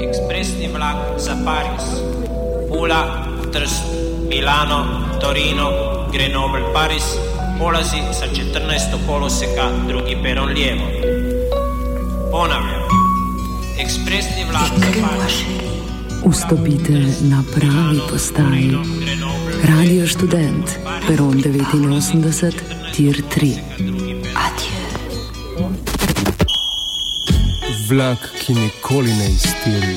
Ekspresni vlak za Pariz, Pula, Trst, Milano, Torino, Grenoble, Pariz polazi sa 14. koloseka drugi peron lijevo. Ponavljam, ekspresni vlak za Pariz. Vstopite na pravi postaji. Radio študent, peron 89, tir 3. Adieu. Vlak, ki nikoli ne iztiri.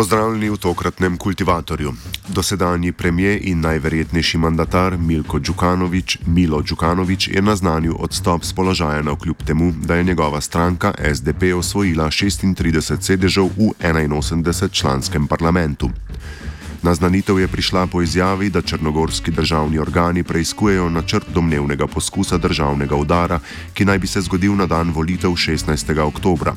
Pozdravljeni v tokratnem kultivatorju. Dosedanji premijer in najverjetnejši mandatar Milko Đukanovič, Milo Đukanovič je naznanil odstop z položaja na kljub temu, da je njegova stranka SDP osvojila 36 sedežev v 81 članskem parlamentu. Naznanitev je prišla po izjavi, da črnogorski državni organi preizkujejo načrt domnevnega poskusa državnega udara, ki naj bi se zgodil na dan volitev 16. oktobra.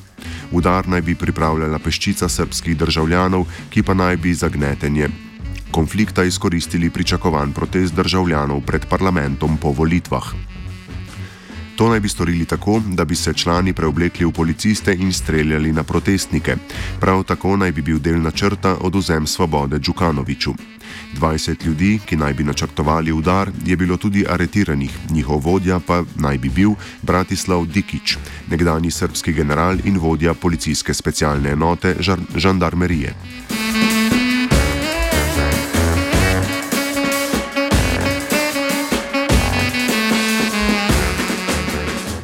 Udar naj bi pripravljala peščica srpskih državljanov, ki pa naj bi zagnetenje konflikta izkoristili pričakovan protest državljanov pred parlamentom po volitvah. To naj bi storili tako, da bi se člani preoblekli v policiste in streljali na protestnike. Prav tako naj bi bil del načrta oduzem svobode Đukanoviču. 20 ljudi, ki naj bi načrtovali udar, je bilo tudi aretiranih, njihov vodja pa naj bi bil Bratislav Dikič, nekdani srpski general in vodja policijske specialne enote žandarmerije.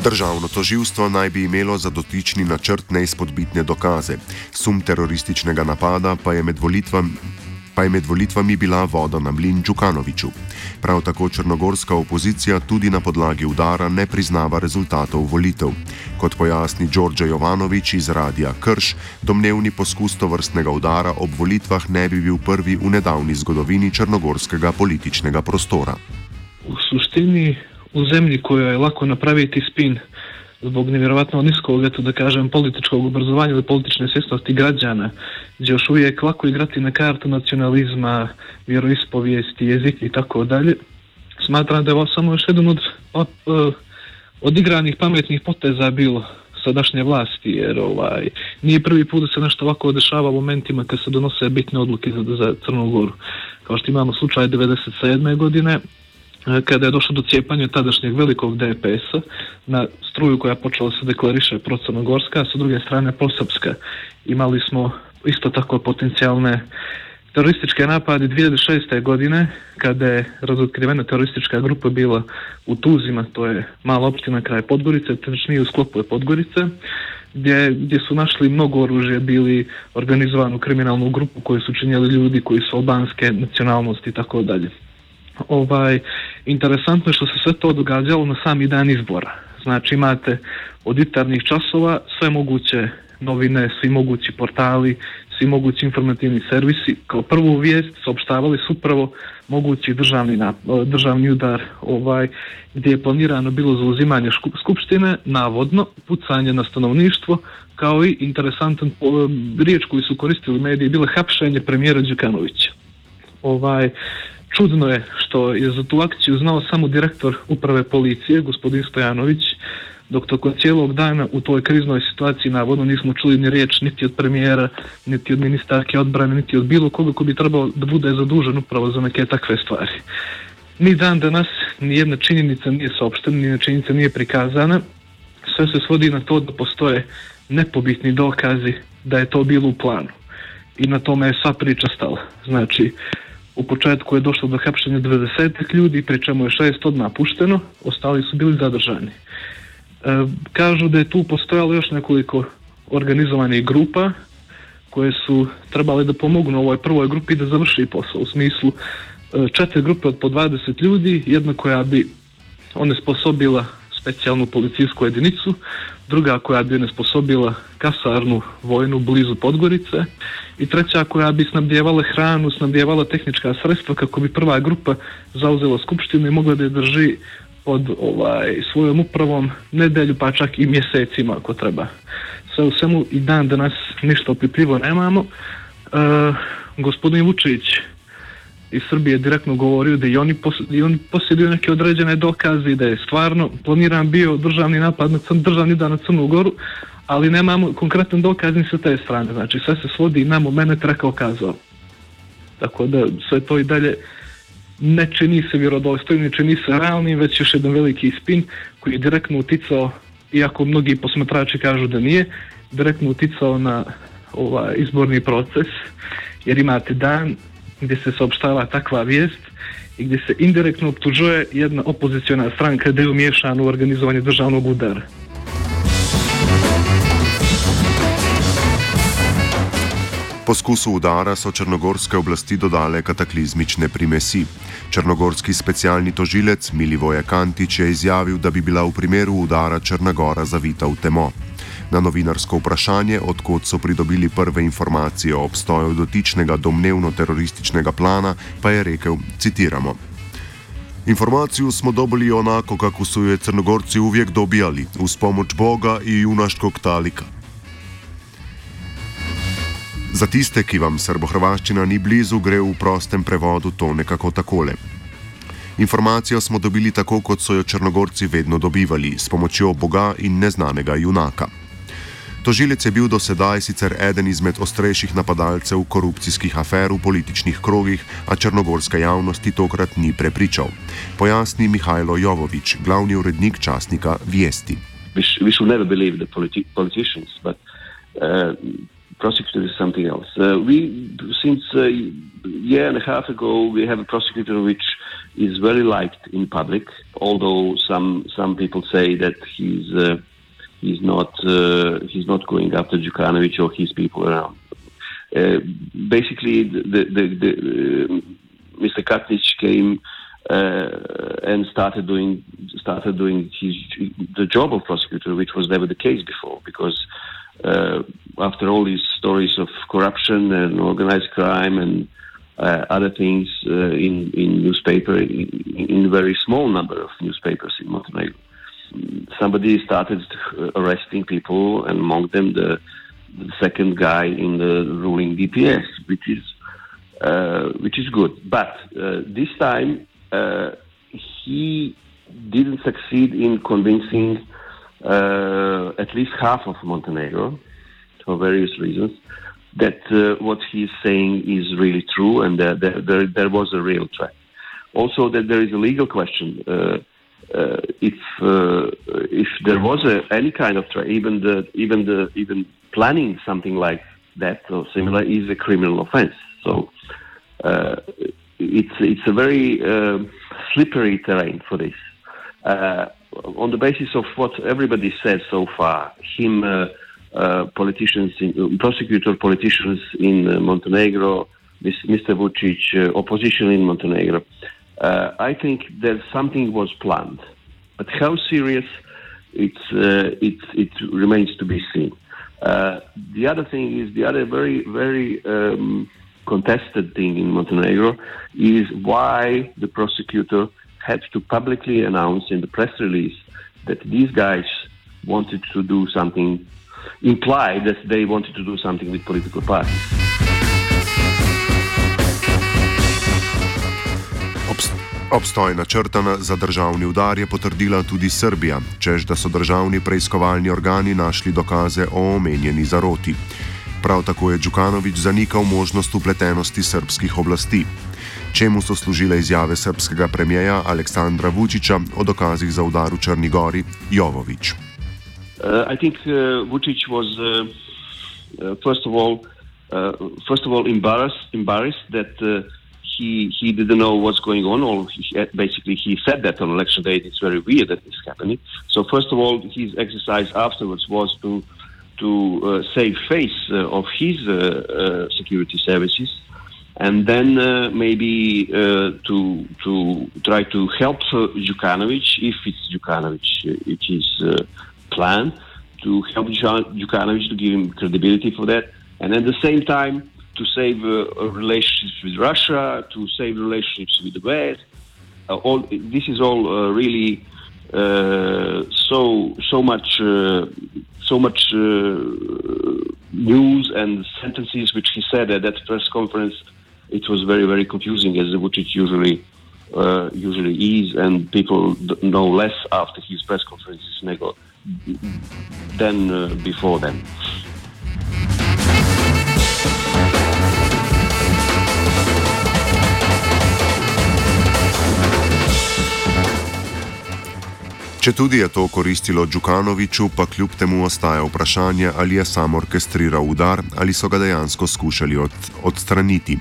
Državno toživstvo naj bi imelo za dotični načrt neizpodbitne dokaze. Sum terorističnega napada pa je med volitvami. Pa je med volitvami bila voda na mlin Đukanoviču. Prav tako črnogorska opozicija tudi na podlagi udara ne priznava rezultatov volitev. Kot pojasni Đorđe Jovanovič iz Radija Krš, domnevni poskus to vrstnega udara ob volitvah ne bi bil prvi v nedavni zgodovini črnogorskega političnega prostora. V suštini u zemlji kojoj je lako napraviti spin zbog nevjerovatno niskog, eto da kažem, političkog obrazovanja ili politične svjesnosti građana, gdje još uvijek lako igrati na kartu nacionalizma, vjeroispovijesti, jezik i tako dalje. Smatram da je ovo samo još jedan od odigranih pametnih poteza bilo sadašnje vlasti, jer ovaj, nije prvi put da se nešto ovako dešava u momentima kad se donose bitne odluke za, za Crnu Goru. Kao što imamo slučaj 1997. godine, kada je došlo do cijepanja tadašnjeg velikog DPS-a na struju koja je počela se deklariše procrnogorska, a sa druge strane prosrpska. Imali smo isto tako potencijalne terorističke napade 2006. godine kada je razotkrivena teroristička grupa bila u Tuzima, to je mala opština kraj Podgorice, nije u sklopu je Podgorice, gdje, gdje su našli mnogo oružja, bili organizovanu kriminalnu grupu koju su činjeli ljudi koji su albanske nacionalnosti i tako dalje ovaj, interesantno je što se sve to događalo na sami dan izbora. Znači imate od jutarnjih časova sve moguće novine, svi mogući portali, svi mogući informativni servisi. Kao prvu vijest saopštavali su upravo mogući državni, nap- državni udar ovaj, gdje je planirano bilo zauzimanje skupštine, navodno pucanje na stanovništvo, kao i interesantan riječ koju su koristili mediji, bilo je hapšenje premijera Đukanovića. Ovaj, čudno je što je za tu akciju znao samo direktor uprave policije, gospodin Stojanović, dok tokom cijelog dana u toj kriznoj situaciji navodno nismo čuli ni riječ niti od premijera, niti od ministarke odbrane, niti od bilo koga ko bi trebao da bude zadužen upravo za neke takve stvari. Ni dan danas ni jedna činjenica nije saopštena, ni jedna činjenica nije prikazana. Sve se svodi na to da postoje nepobitni dokazi da je to bilo u planu. I na tome je sva priča stala. Znači, u početku je došlo do hapšenja 20 ljudi, pri čemu je šest odmah pušteno, ostali su bili zadržani. E, kažu da je tu postojalo još nekoliko organizovanih grupa koje su trebale da pomognu ovoj prvoj grupi da završi posao u smislu e, četiri grupe od po 20 ljudi, jedna koja bi onesposobila specijalnu policijsku jedinicu, druga koja bi onesposobila kasarnu vojnu blizu Podgorice i treća koja bi snabdjevala hranu, snabdjevala tehnička sredstva kako bi prva grupa zauzela skupštinu i mogla da je drži pod ovaj, svojom upravom nedelju pa čak i mjesecima ako treba. Sve u svemu i dan danas ništa opipljivo nemamo. E, gospodin Vučić iz Srbije je direktno govorio da i oni, i oni posjeduju neke određene dokaze da je stvarno planiran bio državni napad na crn, državni dan na Crnu Goru, ali nemamo konkretan dokaz ni sa te strane. Znači sve se svodi na moment rekao kazao. Tako da sve to i dalje ne čini se vjerodostojnim, ne čini se realnim, već još jedan veliki spin koji je direktno uticao, iako mnogi posmatrači kažu da nije, direktno uticao na ovaj izborni proces, jer imate dan gdje se saopštava takva vijest i gdje se indirektno optužuje jedna opoziciona stranka da je umiješana u organizovanje državnog udara. Poskusu udara so črnogorske oblasti dodale kataklizmične primesi. Črnogorski specialni tožilec Milivoje Kantič je izjavil, da bi bila v primeru udara Črnagora zavita v temo. Na novinarsko vprašanje, odkot so pridobili prve informacije o obstoju dotičnega domnevno terorističnega plana, pa je rekel: Citiramo. Informaciju smo dobili onako, kako su je Crnogorci uvijek dobijali, uz pomoč Boga i junaškog talika. Za tiste, ki vam srbohrvaščina ni blizu, gre v prostem prevodu to nekako takole. Informacijo smo dobili tako, kot so jo Črnogorci vedno dobivali, s pomočjo Boga in neznanega junaka. Tožilec je bil do sedaj sicer eden izmed ostrejših napadalcev korupcijskih afer v političnih krogih, a črnogorska javnosti tokrat ni prepričal. Pojasni Mihajlo Jovovič, glavni urednik časnika Viesti. We, sh we should never believe the politi politicians, but uh, prosecutor is something else. Uh, we, since a year and a half ago, we have a prosecutor which is very liked in public, although some some people say that he's uh, he's not uh, he's not going after Djukanovic or his people around. Uh, basically, the the, the uh, Mr. Katnic came uh, and started doing started doing his the job of prosecutor, which was never the case before, because uh, after all these stories of corruption and organized crime and uh, other things in in newspaper in, in very small number of newspapers in Montenegro somebody started arresting people, and among them the, the second guy in the ruling DPS, which is uh, which is good. But uh, this time uh, he didn't succeed in convincing uh, at least half of Montenegro for various reasons that uh, what he's saying is really true and that there, there, there was a real threat. Also, that there is a legal question uh, uh, if uh, if there was a, any kind of tra- even the even the even planning something like that or similar is a criminal offense. So uh, it's it's a very uh, slippery terrain for this. Uh, on the basis of what everybody said so far, him, uh, politicians, in, prosecutor politicians in Montenegro, this Mr. Vucic, opposition in Montenegro. Uh, I think that something was planned, but how serious it's, uh, it, it remains to be seen. Uh, the other thing is the other very, very um, contested thing in Montenegro is why the prosecutor had to publicly announce in the press release that these guys wanted to do something, implied that they wanted to do something with political parties. Obstoj načrtana za državni udar je potrdila tudi Srbija, čež da so državni preiskovalni organi našli dokaze o omenjeni zaroti. Prav tako je Đukanovič zanikal možnost upletenosti srpskih oblasti. Čemu so služile izjave srpskega premijeja Aleksandra Vučiča o dokazih za udar v Črni Gori Jovovič? Uh, I think uh, Vučić was uh, uh, first of all uh, first of all embarrassed embarrassed that uh, he he didn't know what's going on. Or he, basically, he said that on election day. It's very weird that this is happening. So first of all, his exercise afterwards was to to uh, save face uh, of his uh, uh security services, and then uh, maybe uh, to to try to help Jukanovic if it's Jukanovic, it is plan to help Jukanovic to give him credibility for that, and at the same time to save uh, relationships with Russia, to save relationships with the West. Uh, all this is all uh, really uh, so so much uh, so much uh, news and sentences which he said at that press conference. It was very very confusing as Vucic usually usually is, and people know less after his press conferences than before them. Če tudi je to koristilo Djukanoviču, pa kljub temu ostaja vprašanje, ali je sam orkestriral udar ali so ga dejansko skušali od, odstraniti.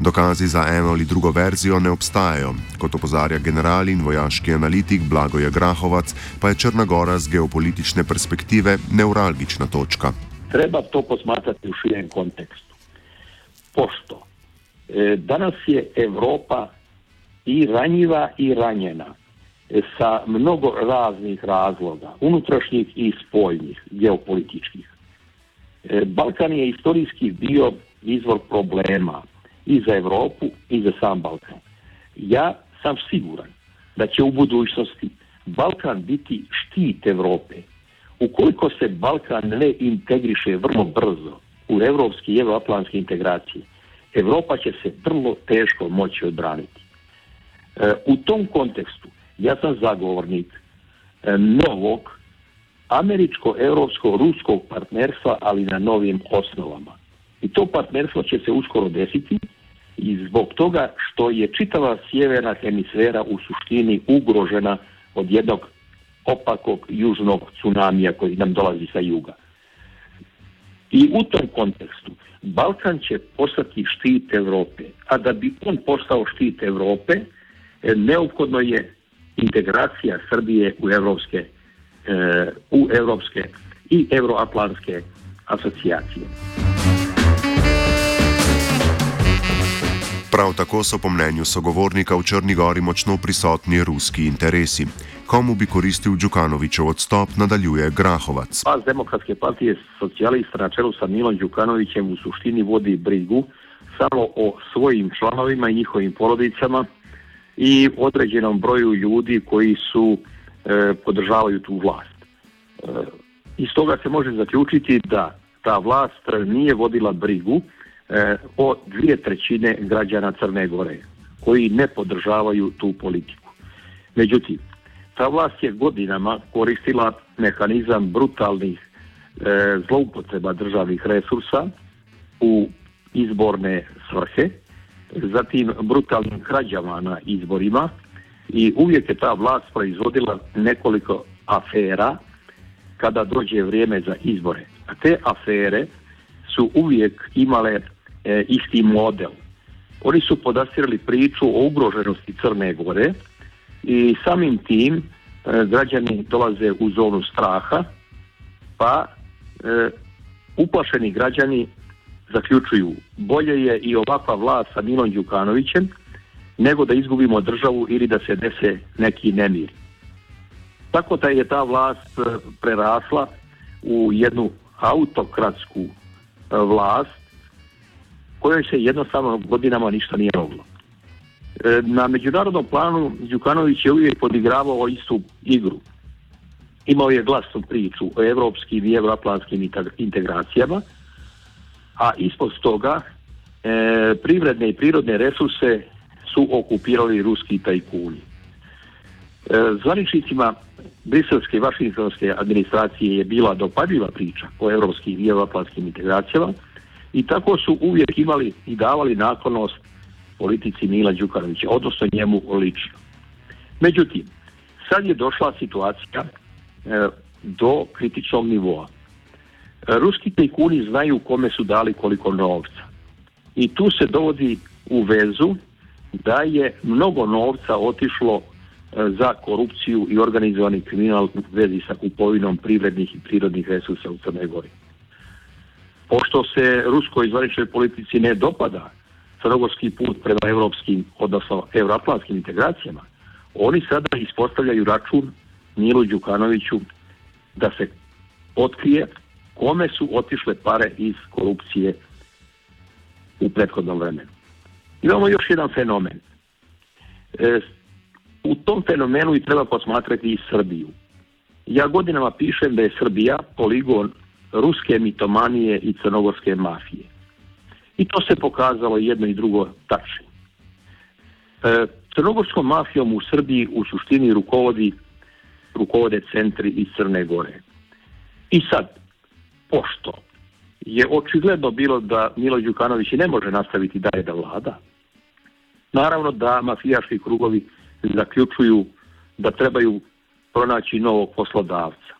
Dokazi za eno ali drugo verzijo ne obstajajo. Kot opozarja general in vojaški analitik Blagoje Grahovac, pa je Črna Gora z geopolitične perspektive neuralgična točka. Treba to posmatrati v širjem kontekstu. Pošto e, danes je Evropa i ranjiva i ranjena. Sa mnogo raznih razloga, unutrašnjih i spoljnih, geopolitičkih. E, Balkan je istorijski bio izvor problema i za Europu i za sam Balkan. Ja sam siguran da će u budućnosti Balkan biti štit Europe. Ukoliko se Balkan ne integriše vrlo brzo u evropske i euroatlantske integracije, Europa će se vrlo teško moći odbraniti. E, u tom kontekstu ja sam zagovornik e, novog američko-europsko-ruskog partnerstva, ali na novim osnovama. I to partnerstvo će se uskoro desiti i zbog toga što je čitava sjeverna hemisfera u suštini ugrožena od jednog opakog južnog tsunamija koji nam dolazi sa juga. I u tom kontekstu Balkan će postati štit Europe, a da bi on postao štit Europe, e, neophodno je integracija Srbije u evropske, e, u evropske i euroatlantske asociacije. Prav tako so po mnenju sogovornika v Črni Gori močno prisotni ruski interesi. Komu bi koristil Đukanovičev odstop, nadaljuje Grahovac. Pas demokratske partije socijalista na čelu sa Milom Đukanovićem u suštini vodi brigu samo o svojim članovima i njihovim porodicama, i određenom broju ljudi koji su e, podržavaju tu vlast. E, iz toga se može zaključiti da ta vlast nije vodila brigu e, o dvije trećine građana Crne Gore koji ne podržavaju tu politiku. Međutim, ta vlast je godinama koristila mehanizam brutalnih e, zloupotreba državnih resursa u izborne svrhe zatim brutalnim krađama na izborima i uvijek je ta vlast proizvodila nekoliko afera kada dođe vrijeme za izbore. A te afere su uvijek imale e, isti model. Oni su podastirali priču o ugroženosti Crne Gore i samim tim e, građani dolaze u zonu straha, pa e, uplašeni građani zaključuju bolje je i ovakva vlast sa Milom Đukanovićem nego da izgubimo državu ili da se dese neki nemir. Tako da je ta vlast e, prerasla u jednu autokratsku e, vlast kojoj se jednostavno godinama ništa nije moglo. E, Na međunarodnom planu Đukanović je uvijek podigravao istu igru. Imao je glasnu priču o evropskim i evroatlantskim integracijama, a ispod toga e, privredne i prirodne resurse su okupirali ruski tajkuni. E, zvaničnicima briselske i vašingtonske administracije je bila dopadljiva priča o evropskim i evroatlantskim integracijama i tako su uvijek imali i davali naklonost politici Mila Đukanovića, odnosno njemu lično. Međutim, sad je došla situacija e, do kritičnog nivoa. Ruski tajkuni znaju kome su dali koliko novca. I tu se dovodi u vezu da je mnogo novca otišlo e, za korupciju i organizovani kriminal u vezi sa kupovinom privrednih i prirodnih resursa u Crnoj Gori. Pošto se ruskoj zvaničnoj politici ne dopada crnogorski put prema europskim, odnosno euroatlantskim integracijama, oni sada ispostavljaju račun Milu Đukanoviću da se otkrije kome su otišle pare iz korupcije u prethodnom vremenu. Imamo još jedan fenomen. E, u tom fenomenu i treba posmatrati i Srbiju. Ja godinama pišem da je Srbija poligon ruske mitomanije i crnogorske mafije. I to se pokazalo jedno i drugo tačno. E, crnogorskom mafijom u Srbiji u suštini rukovodi, rukovode centri iz Crne Gore. I sad, pošto je očigledno bilo da Milo Đukanović ne može nastaviti dalje da vlada, naravno da mafijaški krugovi zaključuju da trebaju pronaći novog poslodavca.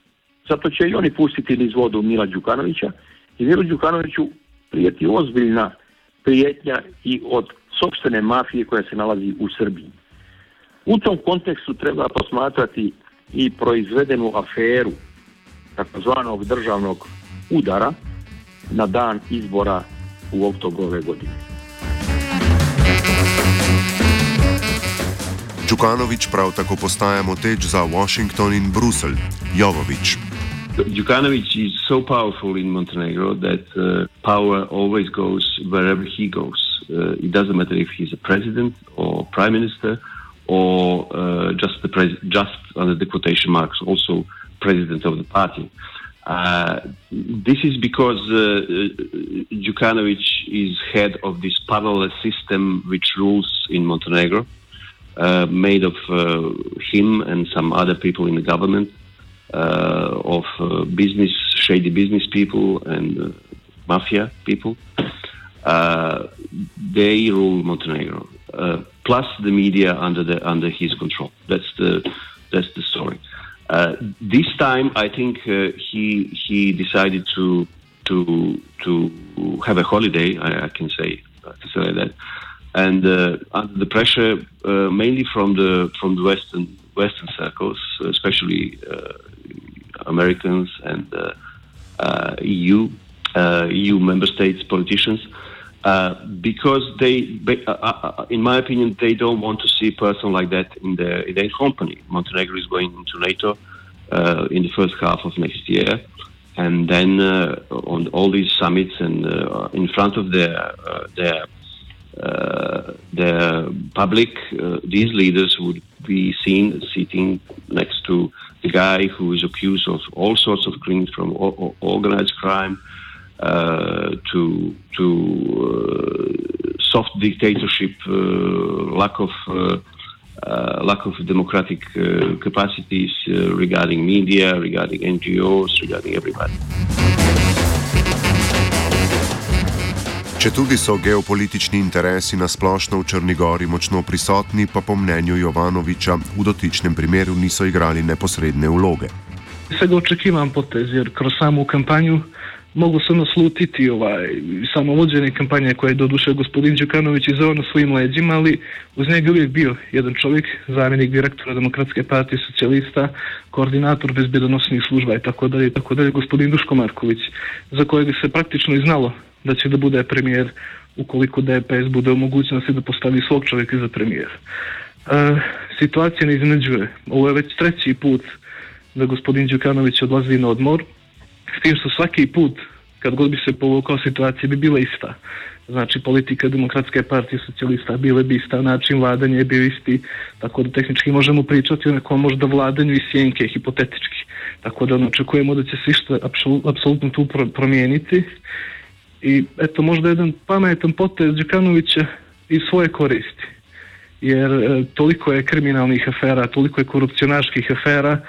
Zato će i oni pustiti niz vodu Mila Đukanovića i Milo Đukanoviću prijeti ozbiljna prijetnja i od sobstvene mafije koja se nalazi u Srbiji. U tom kontekstu treba posmatrati i proizvedenu aferu takozvanog državnog udara na dan izbora u oktobru ove godine. Đukanović prav tako postaja moteč za Washington in Bruselj, Jovovič. Djukanovic is so powerful in Montenegro that uh, power always goes wherever he goes. Uh, it doesn't matter if he's a president or prime minister or uh, just the pres- just under the quotation marks also president of the party. Uh, this is because uh, Djukanovic is head of this parallel system which rules in Montenegro, uh, made of uh, him and some other people in the government, uh, of uh, business, shady business people and uh, mafia people. Uh, they rule Montenegro, uh, plus the media under the under his control. That's the that's the. Uh, this time, I think uh, he he decided to to to have a holiday. I, I can say I can say like that, and uh, under the pressure, uh, mainly from the from the western western circles, especially uh, Americans and uh, uh, EU EU member states politicians. Uh, because they, uh, uh, in my opinion, they don't want to see a person like that in their, in their company. Montenegro is going into NATO in the first half of next year, and then on all these summits and in front of their their their public, these leaders would be seen sitting next to the guy who is accused of all sorts of crimes, from organized crime uh, to to uh, soft dictatorship, uh, lack of uh, uh, lack of democratic uh, capacities regarding media, regarding NGOs, regarding everybody. Če tudi so geopolitični interesi na splošno v Črnigori močno prisotni, pa po mnenju Jovanoviča v dotičnem primeru niso igrali neposredne vloge. Vsega očekivam potez, jer kroz samu kampanju mogu se naslutiti ovaj, samo vođenje kampanje koje je doduše gospodin Đukanović izveo na svojim leđima, ali uz njega uvijek bio jedan čovjek, zamjenik direktora Demokratske partije socijalista, koordinator bezbjedonosnih služba i tako dalje, tako dalje, gospodin Duško Marković, za kojeg se praktično i znalo da će da bude premijer ukoliko DPS bude u mogućnosti da postavi svog čovjeka za premijer. E, situacija ne izneđuje. Ovo je već treći put da gospodin Đukanović odlazi na odmor S tim što svaki put kad god bi se povukao situacija bi bila ista. Znači politika demokratske partije socijalista bile bi ista, način vladanja je bio isti, tako da tehnički možemo pričati o nekom možda vladanju i sjenke, hipotetički. Tako da očekujemo da će se išta apsolutno tu promijeniti i eto možda jedan pametan potez Đukanovića i svoje koristi. Jer e, toliko je kriminalnih afera, toliko je korupcionaških afera,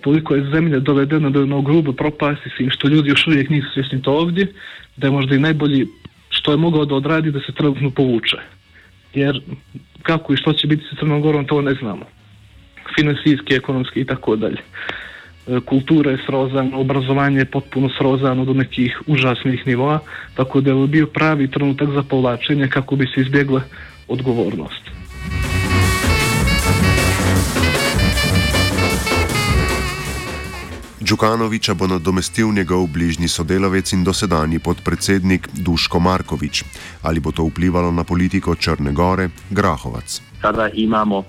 toliko je zemlja dovedena do jednog grubo propasti svim što ljudi još uvijek nisu svjesni to ovdje, da je možda i najbolji što je mogao da odradi da se trenutno povuče. Jer kako i što će biti sa Crnom Gorom to ne znamo. Finansijski, ekonomski i tako dalje. E, kultura je srozana, obrazovanje je potpuno srozano do nekih užasnih nivoa, tako da je bio pravi trenutak za povlačenje kako bi se izbjegla odgovornost. Đukanoviča bo nadomestil njegov bližnji sodelavec in dosedanji podpredsednik Duško Markovič. Ali bo to vplivalo na politiko Črne Gore, Grahovac? Sada imamo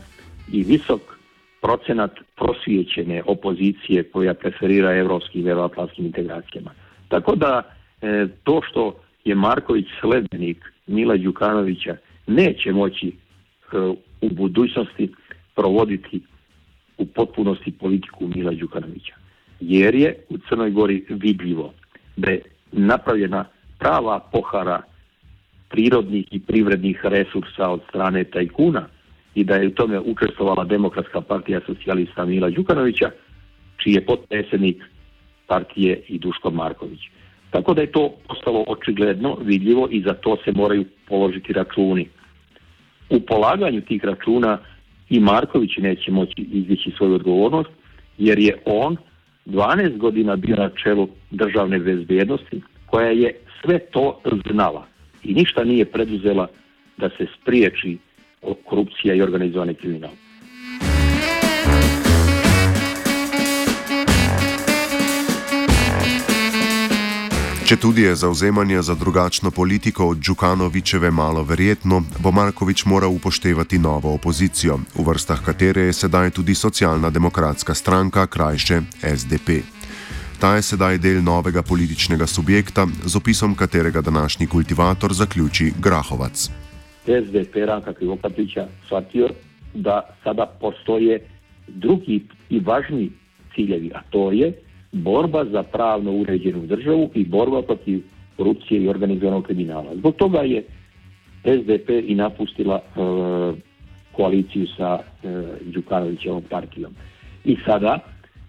i visok procenat prosvijećene opozicije koja preferira evropskim euroatlantskim integracijama. Tako da e, to što je Marković sledbenik Mila Đukanovića neće moći e, u budućnosti provoditi u potpunosti politiku Mila Đukanovića. Jer je u Crnoj Gori vidljivo da je napravljena prava pohara prirodnih i privrednih resursa od strane tajkuna i da je u tome učestvovala Demokratska partija socijalista Mila Đukanovića, čiji je potpredsjednik partije i Duško Marković. Tako da je to postalo očigledno, vidljivo i za to se moraju položiti računi. U polaganju tih računa i Marković neće moći izdići svoju odgovornost, jer je on 12 godina bio na čelu državne bezbjednosti, koja je sve to znala i ništa nije preduzela da se spriječi korupcija i organizovani kriminal. Če tudi je zauzemanje za drugačno politiko od Đukanovičeve malo verjetno, bo Markovič moral upoštevati novo opozicijo, v vrstah katere je sedaj tudi socialna demokratska stranka, krajše SDP. Ta je sedaj del novega političnega subjekta, z opisom katerega današnji kultivator zaključi Grahovac. SDP Ranka Krivokapića shvatio da sada postoje drugi i važni ciljevi, a to je borba za pravno uređenu državu i borba protiv korupcije i organizovanog kriminala. Zbog toga je SDP i napustila e, koaliciju sa e, Đukanovićevom partijom. I sada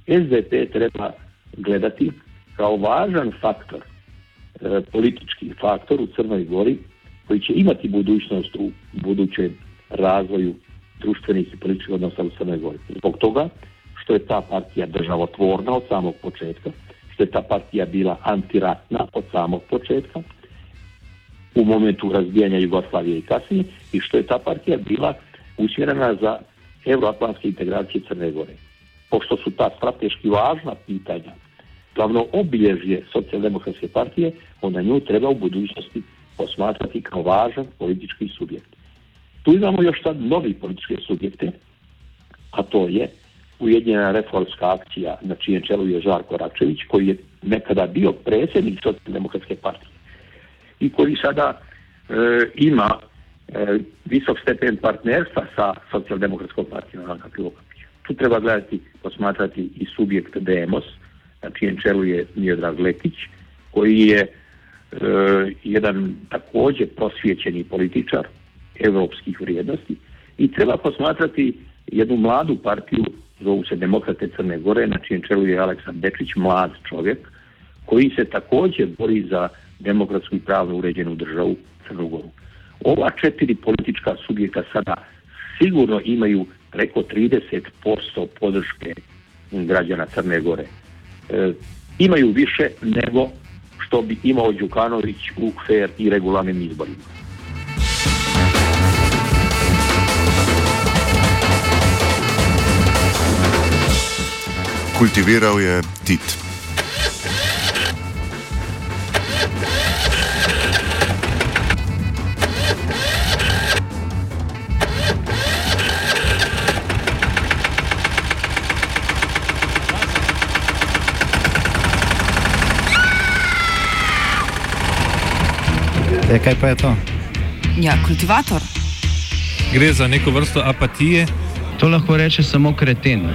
SDP treba gledati kao važan faktor, e, politički faktor u Crnoj Gori koji će imati budućnost u budućem razvoju društvenih i političkih odnosa u Crnoj Gori. Zbog toga što je ta partija državotvorna od samog početka, što je ta partija bila antiratna od samog početka, u momentu razbijanja Jugoslavije i kasnije, i što je ta partija bila usmjerena za euroatlantske integracije Crne Gore. Pošto su ta strateški važna pitanja glavno obilježje socijaldemokratske partije, onda nju treba u budućnosti posmatrati kao važan politički subjekt. Tu imamo još sad novi političke subjekte, a to je Ujedinjena reformska akcija na čijem čelu je Žarko Račević, koji je nekada bio predsjednik socijaldemokratske partije i koji sada e, ima e, visok stepen partnerstva sa socijaldemokratskom partijom Ranka Tu treba gledati, posmatrati i subjekt Demos, na čijem čelu je Miodrag Lekić, koji je E, jedan također prosvjećeni političar europskih vrijednosti i treba posmatrati jednu mladu partiju, zovu se Demokrate Crne Gore, na čijem čelu je Aleksan Bečić, mlad čovjek, koji se također bori za demokratsku i pravno uređenu državu Crnu Goru. Ova četiri politička subjekta sada sigurno imaju preko 30% podrške građana Crne Gore. E, imaju više nego što bi imao Đukanović u fair i regularnim izborima. Kultiviral je Tit. E, kaj pa je to? Ja, kultivator. Gre za neko vrsto apatije. To lahko reče samo kreten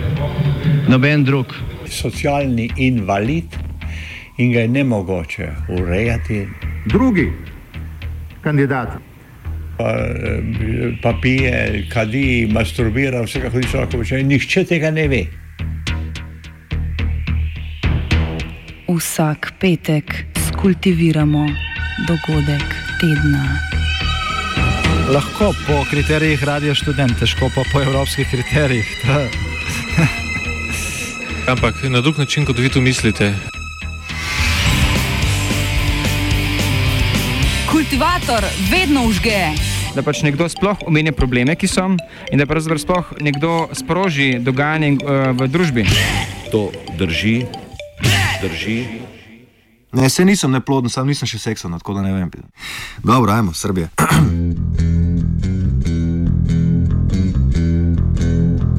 noben drug. Socialni invalid in ga je ne mogoče urejati. Drugi kandidat. Pa, pa pije, kadi, masturbira, vse kako človek počne. Nihče tega ne ve. Vsak petek skultiviramo dogodek tedna. Lahko po kriterijih radio študent, težko pa po evropskih kriterijih. Ampak na drug način, kot vi tu mislite. Kultivator vedno užge. Da pač nekdo sploh omenja probleme, ki so, in da pravzaprav sploh nekdo sproži dogajanje uh, v družbi. To drži, drži. Ne, se nisem neploden, sam nisem še seksan, tako da ne vem. Dobro, ajmo, Srbija.